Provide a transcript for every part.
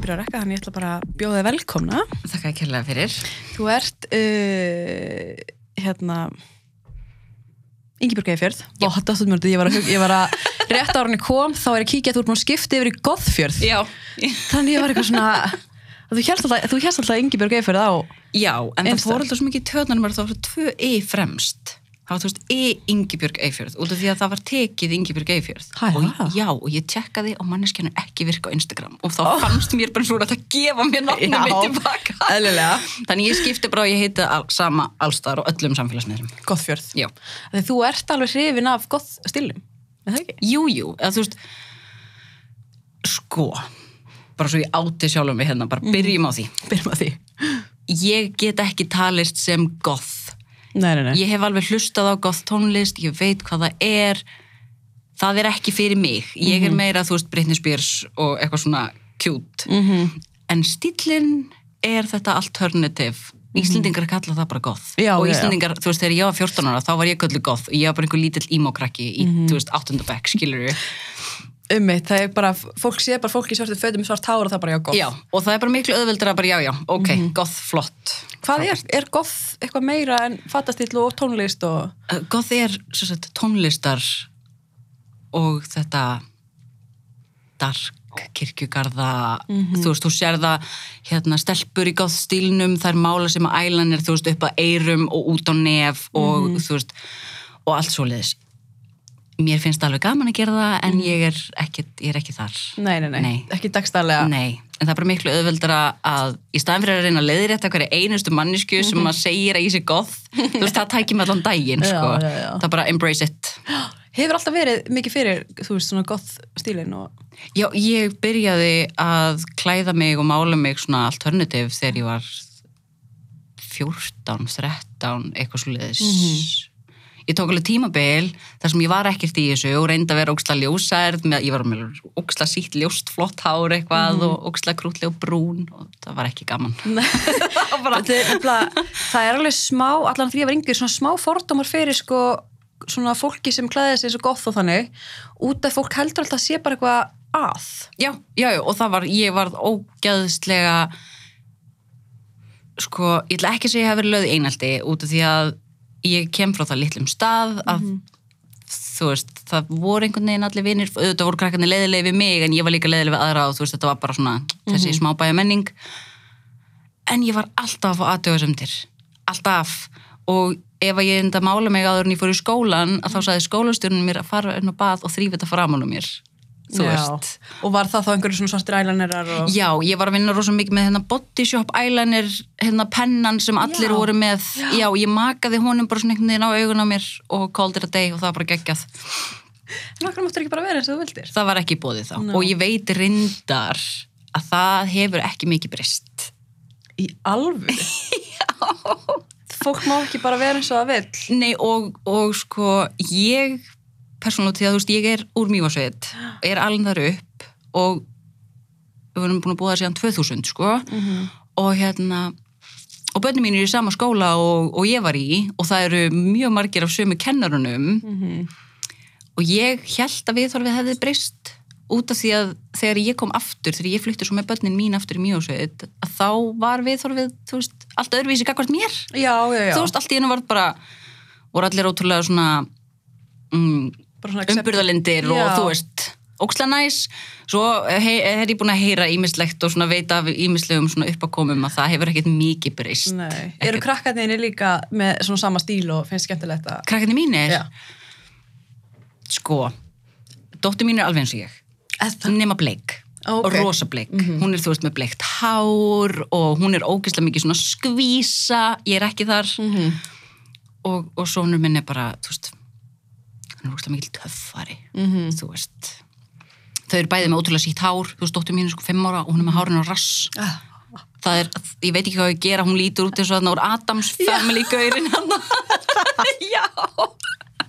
Erum byrjað að rekka, þannig ég ætla bara að bjóða þig velkomna. Þakka ekki hérlega fyrir. Þú ert, uh, hérna, Ingibjörg Eifjörð. Ég ég var að rétt ára henni kom, þá er ég að kíkja að þú ert búin að skipta yfir í Goðfjörð. Já. Þannig ég var eitthvað svona, þú hérst alltaf, alltaf Ingibjörg Eifjörð á. Já, en það fór alltaf svo mikið töðnum að það var tvö E fremst. Það var, þú veist, E Ingibjörg Eifjörð, út af því að það var tekið Ingibjörg Eifjörð. Hæ, og, já, og ég tjekkaði og manneskjanu ekki virka á Instagram og þá fannst mér bara svona að það gefa mér Já, mitt tilbaka. Þannig ég skipti bara og ég heiti al, sama allstar og öllum samfélagsmiðlum. Goðfjörð. Já. Þegar þú ert alveg hrifin af goðstilum, er það ekki? Jú, jú, eða þú veist, sko, bara svo ég áti sjálfum við hérna, bara byrjum á því. Byrjum að því. Ég get ekki talist sem goth. Nei, nei, nei. Ég hef alveg hlustað á goth tónlist, ég veit hvað það er. Það er ekki fyrir mig. Ég er meira, þú veist, Britney Spears og eitthvað svona cute. Mhm. En stílinn er þetta alternative. Íslendingar kalla það bara goth. Já, og já, já. Íslendingar, þú veist, þegar ég var 14 ára, þá var ég köllu goth og ég var bara einhver lítill emo-krakki í, þú veist, 8. bekk, skilur við. Ummitt, það er bara, fólk sé bara fólk í svörtu fötum svart hár og það er bara já, goth. Já, og það er bara miklu auðveldur að bara, já, já, ok, goth, flott. Hvað er, er goth eitthvað meira en fattastill og tónlist og... Uh, Goth er svo sagt, tónlistar og þetta dark kirkjugarða, þú veist, þú sér það hérna, stelpur í goth stílnum þær mála sem að ælan er, þú veist, upp að eyrum og út á nef og þú veist, og allt svoleiðis mér finnst alveg gaman að gera það en ég er ekki, ég er ekki þar Nei, nei, nei, Nei. ekki dagstælega. Nei, en það er bara miklu auðveldara að í staðan fyrir að reyna að leiðrétta hverja einustu mannisku sem að segir að ég sé goth þú veist, það tækir mig allan daginn Já, sko. já, já. það er bara embrace it Hefur alltaf verið mikið fyrir, þú veist, svona goth stílinn og... Já, ég byrjaði að klæða mig og mála mig svona alternative þegar ég var 14, 13 eitthvað svo leiðis Ég tók alveg tímabil þar sem ég var ekkert í þessu og reyndi að vera óksla ljósærð með, ég var með óksla sítt ljóst flott hár eitthvað og óksla krútlega brún og það var ekki gaman. Bara... það, er, nefnilega- það er alveg smá, allan því að vera yngir, svona smá fordómar fyrir sko, svona fólki sem klæði sig svo goth og þannig, út af fólk heldur alltaf að sé bara eitthvað að. Já, já, og það var, ég var ógæðslega sko, ég ætla ekki að segja að ég hef verið löð einaldi út af því að ég kem frá það litlum stað að þú veist, það voru einhvern veginn allir vinir, auðvitað voru krakkarnir leiðilegi við mig en ég var líka leiðileg við aðra og þú veist, þetta var bara svona þessi smábæja menning en ég var alltaf að fá aðdjóðasemdir alltaf. Og ef að ég enda mála mig áður en ég fór í skólan að þá sagði skólastjórnum mér að fara inn á bað og þrýfa þetta framan um mér Og var það þá einhverju svona svartir ælanerar og... Já, ég var að vinna rosa mikið með hérna body shop eyeliner, hérna pennan sem allir Já. voru með. Já. ég makaði honum bara svona einhvern veginn á augun á mér og called it a day og það var bara geggjað. En okkur máttur ekki bara vera eins og þú vildir. Það var ekki bóðið þá. Nú. Og ég veit reyndar að það hefur ekki mikið brist. Í alveg? Já. Fólk má ekki bara vera eins og það vill. Nei, og, og sko, ég persónulega til að þú veist, ég er úr mývasveit, er alveg þar upp og við vorum búin að búa það síðan 2000, sko, og hérna, og bönni mín er í sama skóla og, og ég var í og það eru mjög margir af sömu kennarunum. Og ég held að viðþorfið hefði breyst út af því að þegar ég kom aftur, þegar ég flytti svo með bönnin mín aftur í mývasveit, að þá var viðþorfið, þú veist, allt öðruvísi gagvart mér. Já, já, já. þú veist, allt í hennu var bara voru allir ótrúlega svona mm, accept- umbyrðalindir og þú veist óksla næs, svo er ég búin að heyra ímislegt og veita af ímislegum uppakomum að það hefur ekkert mikið breyst. Nei. Eru krakkarnir líka með svona sama stíl og finnst skemmtilegt að... krakkarnir mínir, Já. sko dóttir mín er alveg eins og ég. Nema bleik Ó, ok. og rosa bleik hún er þú veist með bleikt hár og hún er ógeðslega mikið svona skvísa. Ég er ekki þar. Mhm. og, og sonur minn er bara þú veist hann er ógeðslega mikið töffari Mhm. þú veist. Þau eru bæðið með ótrúlega sítt hár. Þú veist, dóttir mín er sko fimm ára og hún er með hárinu á rass. Ah. það er, ég veit ekki hvað ég gera hún lítur út eins og þarna úr Adams family gaurin hann já.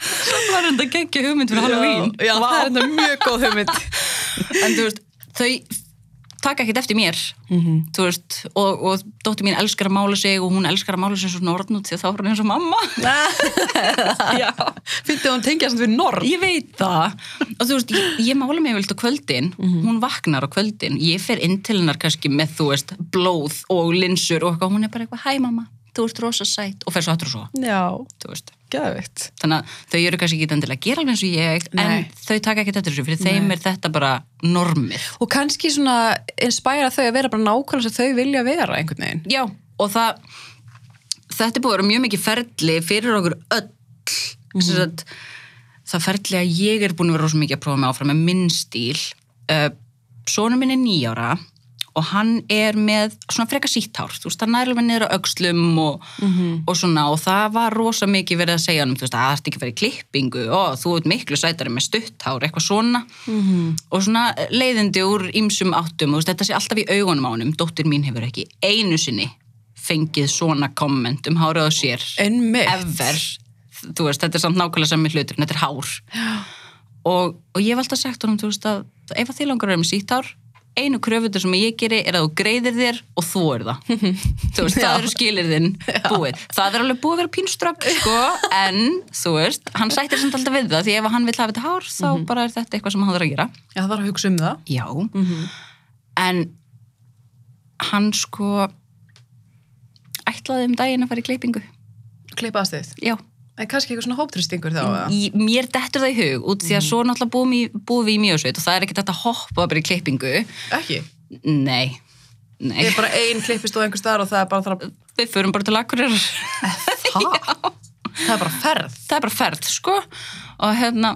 Það var enda geggja hugmynd fyrir Halloween. Já, það er enda mjög góð hugmynd. en þú veist, þau taka ekkert eftir mér. Mhm. þú veist, og, og dóttir mín elskar að mála sig og hún elskar að mála sig og norðnút því að þá var hún eins og mamma. Já. Fyndi hún tengja samt við norm. Ég veit það. Og þú veist, ég, ég mála mig vilt á kvöldin. Hún vaknar á kvöldin. Ég fer inn til hennar kannski með þú veist blóð og linsur og hún er bara eitthvað, hæ mamma, þú ert rosa sætt og fer svo aftur og svo, Já, geðvikt. þannig að þau eru kannski ekki endilega að gera alveg eins og ég Nei. en þau taka ekkert eftir þessu fyrir þeim Nei. er þetta bara normið Og kannski svona inspæra þau að vera bara nákvæmlega sem þau vilja vera einhvern veginn. Já, og það þetta er búið að vera mjög mikið ferli fyrir okkur öll mm -hmm. það ferli að ég er búin að vera rosa mikið að prófa mig áfram með minn stíl uh, Sónu minn er nýjára og hann er með svona freka sítt hár, þú veist, hann er alveg niður á öxlum og, og svona. Og það var rosa mikið verið að segja hann, þú veist, að það ert ekki í klippingu? Og þú ert miklu sætari með stutt hár, eitthvað svona. -hmm. og svona leiðindi úr ýmsum áttum, og þetta sé alltaf í augunum á honum, dóttir mín hefur ekki einu sinni fengið svona komment um hárið á sér. Ever, þú veist, þetta er samt nákvæmlega sami hlutur, þetta er hár. Og, og ég hef alltaf sagt honum, þú veist, að ef að þið langar að vera með sítt hár einu kröfutur sem ég geri er að þú greiðir þér og þú er það. Þú veist, það eru skilirðin búið. Það er alveg búið að vera pínströgg sko, en þú veist, hann sættir samt alltaf við það því ef hann vil hafa þetta hár þá bara er þetta eitthvað sem hann þarf að gera. Já, það var að hugsa um það. já, en hann sko ætlaði um daginn að fara í kleipingu Klippa aðstöð. já, En kannski eitthvað svona hóptrýstingur þá, í, mér dettur það í hug út því að svo náttúrulega búum, í, búum við í mjögsveit og það er ekkert að hoppa bara í klippingu. Ekki. nei, nei. Ég er bara ein klippist og einhver staðar og það er bara þar að... við förum bara til akkurir Ha? Það? Er bara ferð. það er bara ferð sko. Og hérna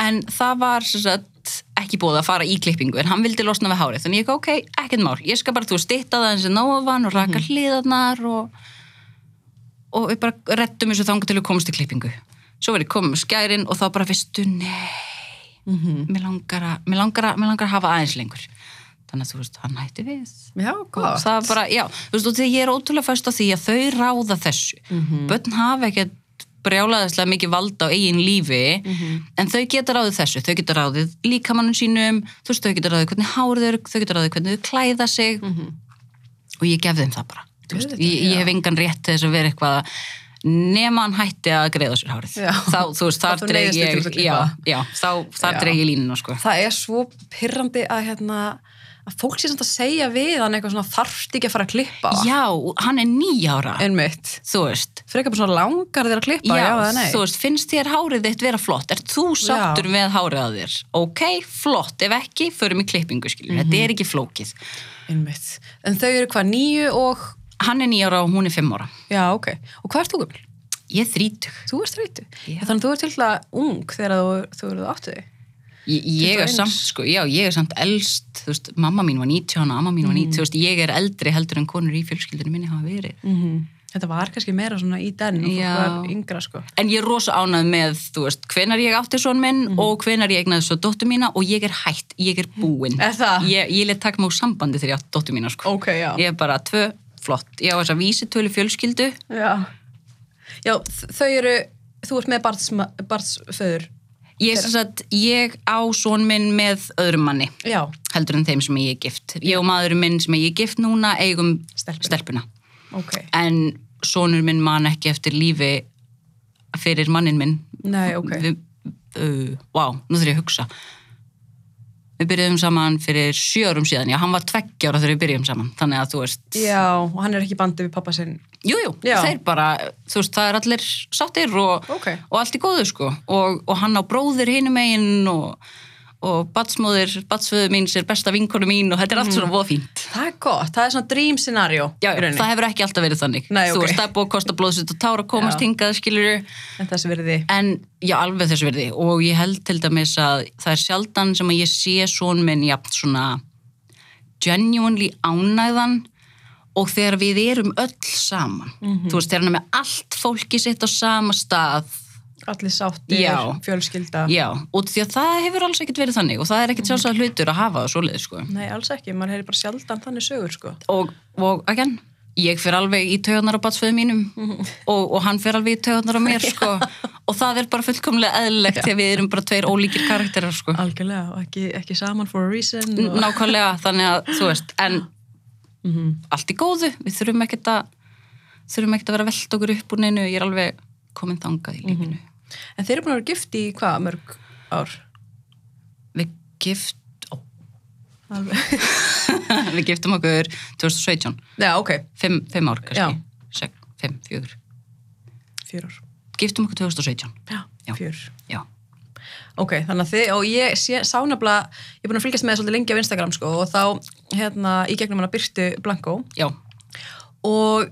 en það var sem sagt ekki búið að fara í klippingu en hann vildi losna við hárið. Þannig ég ok, ekkert mál, ég skal bara þú stytta það eins og nófan og raka hliðarnar og, og við bara rettum þessu þanga til við komast í klippingu. Svo komið með skærin og þá bara veistu, nei. Mér langar að, mér langar að, mér langar að hafa aðeins lengur. Þannig að þú veist, hann hætti við. Já, gott. bara, já, þú veist, ég er ótrúlega fæst á því að þau ráða þessu. Börn hafa ekkert brjálaðislega mikið vald á eigin lífi en þau geta ráðið þessu, þau geta ráðið líkamannum sínum, þú veist, þau geta ráðið hvernig hárið þau, þau geta ráðið hvernig þau klæða sig. Og ég gef þeim það bara veist, Auðvitað, ég, ég já. hef engan rétt til þess að vera eitthvað nema hann hætti að greiða sér hárið Já. þá, þú veist, þar neyðist ég að já, já, þá, þar Já. dreg ég línuna sko. Það er svo pyrrandi að hérna að fólk sé samt að segja við hann eitthvað svona þarft ekki að fara að klippa já, hann er nýjára Einmitt. þú veist Frekar bara svona langar þér að klippa, já, eða nei. þú veist, finnst þér hárið þitt vera flott er þú sáttur Já. með hárið að þér ok, flott, ef ekki, förum í klippingu skilur, Mhm. þetta er ekki flókið Einmitt. En þau eru hvað, nýju og... hann er nýjára og hún er fimm ára Já, ok. Og hvað ert þú gömul? ég er þrítug Þú ert þreytu. Já. Þannig að þú ert til að ung þegar þú, þú eru áttu þig. ég, ég er 21. samt, sko, já, ég er samt elst þú veist, mamma mín var 19 og amma mín var 90 þú veist, ég er eldri heldur en konur í fjölskyldunum minni hafa verið Mm Þetta var kannski meira svona í den og Já. var yngra, sko. en ég er rosa ánað með, þú veist, hvenar ég átti svon minn Mhm. og hvenar ég egnaði svo dóttur mína og ég er hætt, ég er búin það? ég, ég let mig úr sambandi þegar ég átti dóttur mína, sko Ok, já. ég er bara tvö, flott, ég á þess að vísitölu fjölskyldu Já. Já, þau eru, þú ert með barns, barnsföður. ég, sem sagt, ég á svon minn með öðrum manni Já. heldur en þeim sem ég er gift ég og maðurinn minn sem ég er gift núna eigum Stelpuna. stelpuna Ok. en sonur minn man ekki eftir lífi fyrir mannin minn Nei, ok. við, uh, wow, nú þurfum ég að hugsa við byrjuðum saman fyrir sjö árum síðan, já, hann var tveggjára þegar við byrjuðum saman, þannig að þú veist Já, og hann er ekki bandið við pappa sinn. jú, jú, Já. þeir bara, þú veist, það er allir sáttir og, Ok. og allt í góðu sko og, og hann á bróðir hinum megin og, og batsmóðir, batsföðu mín sér besta vinkonu mín og þetta er allt svona voða fínt Það er gott, það er svona dream scenario. Já, það hefur ekki alltaf verið þannig Nei, Þú ok. veist, það er búið að kosta blóðsitt og tára að komast Já. hingað, skilur En þessi verði. En já, alveg þessu verði og ég held til dæmis að það er sjaldan sem að ég sé svon minn jafn svona genuinely ánægðan og þegar við erum öll saman Mhm. þú veist, þegar hann er með allt fólki sitt á sama stað allir sáttir, Já. fjölskylda Já, og því að það hefur alls ekkert verið þannig og það er ekkert sjálfsagt hlutur að hafa það svoleiði sko. Nei, alls ekki, maður heyri bara sjaldan þannig sögur sko. og, og again, ég fer alveg í taugarnar á batsföðu mínum og, og hann fer alveg í taugarnar á mér sko. og það er bara fullkomlega eðlilegt að við erum bara tveir ólíkir karakterar sko. Algjörlega, og ekki, ekki saman for a reason nákvæmlega, þannig að þú veist en Mhm. allt í góðu við þurfum ekkert að þurfum ekkert að vera velta okkur upp úr neinu ég er alveg komin þangað í lífinu En þeir eru búin að vera gift í hvað, mörg ár? við gift Alveg. við giftum okkur 2017 Já, ok, fimm, fimm ár Já. kannski Sek, fimm, fjögur fjör ár. giftum okkur 2017 Já, Já. fjör. já, Ok, þannig að þið, og ég sé, sá nefnilega, ég er búin að fylgjast með það svolítið lengi á Instagram sko og þá, hérna, í gegnum hana Byrtu Blanko já, og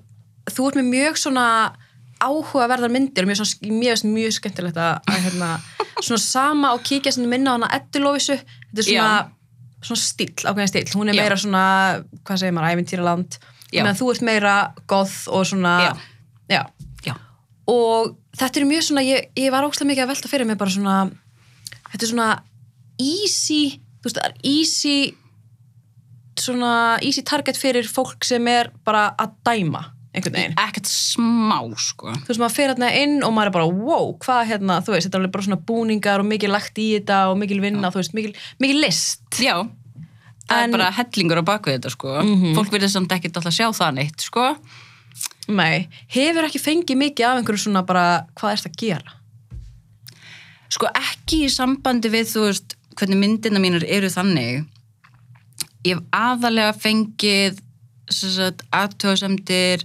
þú ert með mjög svona áhugaverðar myndir og mjög, svona, mjög, mjög skemmtilegt að, hérna, svona sama og kíkja svona minna á hana Eddulóisu, þetta er svona, svona stíl, ákveðin stíl, hún er Já. meira svona, hvað segir maður, ævintýraland, Já. meðan þú ert meira goth og svona, Já. já. og þetta er mjög svona, ég, ég var ógstlega mikið að velta fyrir mig bara svona, þetta er svona easy, þú veist, það er easy svona easy target fyrir fólk sem er bara að dæma einhvern veginn. ekkert smá sko Þú veist, maður fer hérna inn og maður er bara, wow, hvað hérna, þú veist, þetta er alveg bara svona búningar og mikið lagt í þetta og mikil vinna, þú veist, mikil, mikil list. já, það En- er bara hellingur á bakvið þetta sko Mhm. fólk verður samt ekkert alltaf að sjá það neitt sko Nei, hefur ekki fengið mikið af einhverju svona bara, hvað er þetta að gera? sko ekki í sambandi við þú veist hvernig myndina mínur eru þannig ég hef aðalega fengið aðtöðasemdir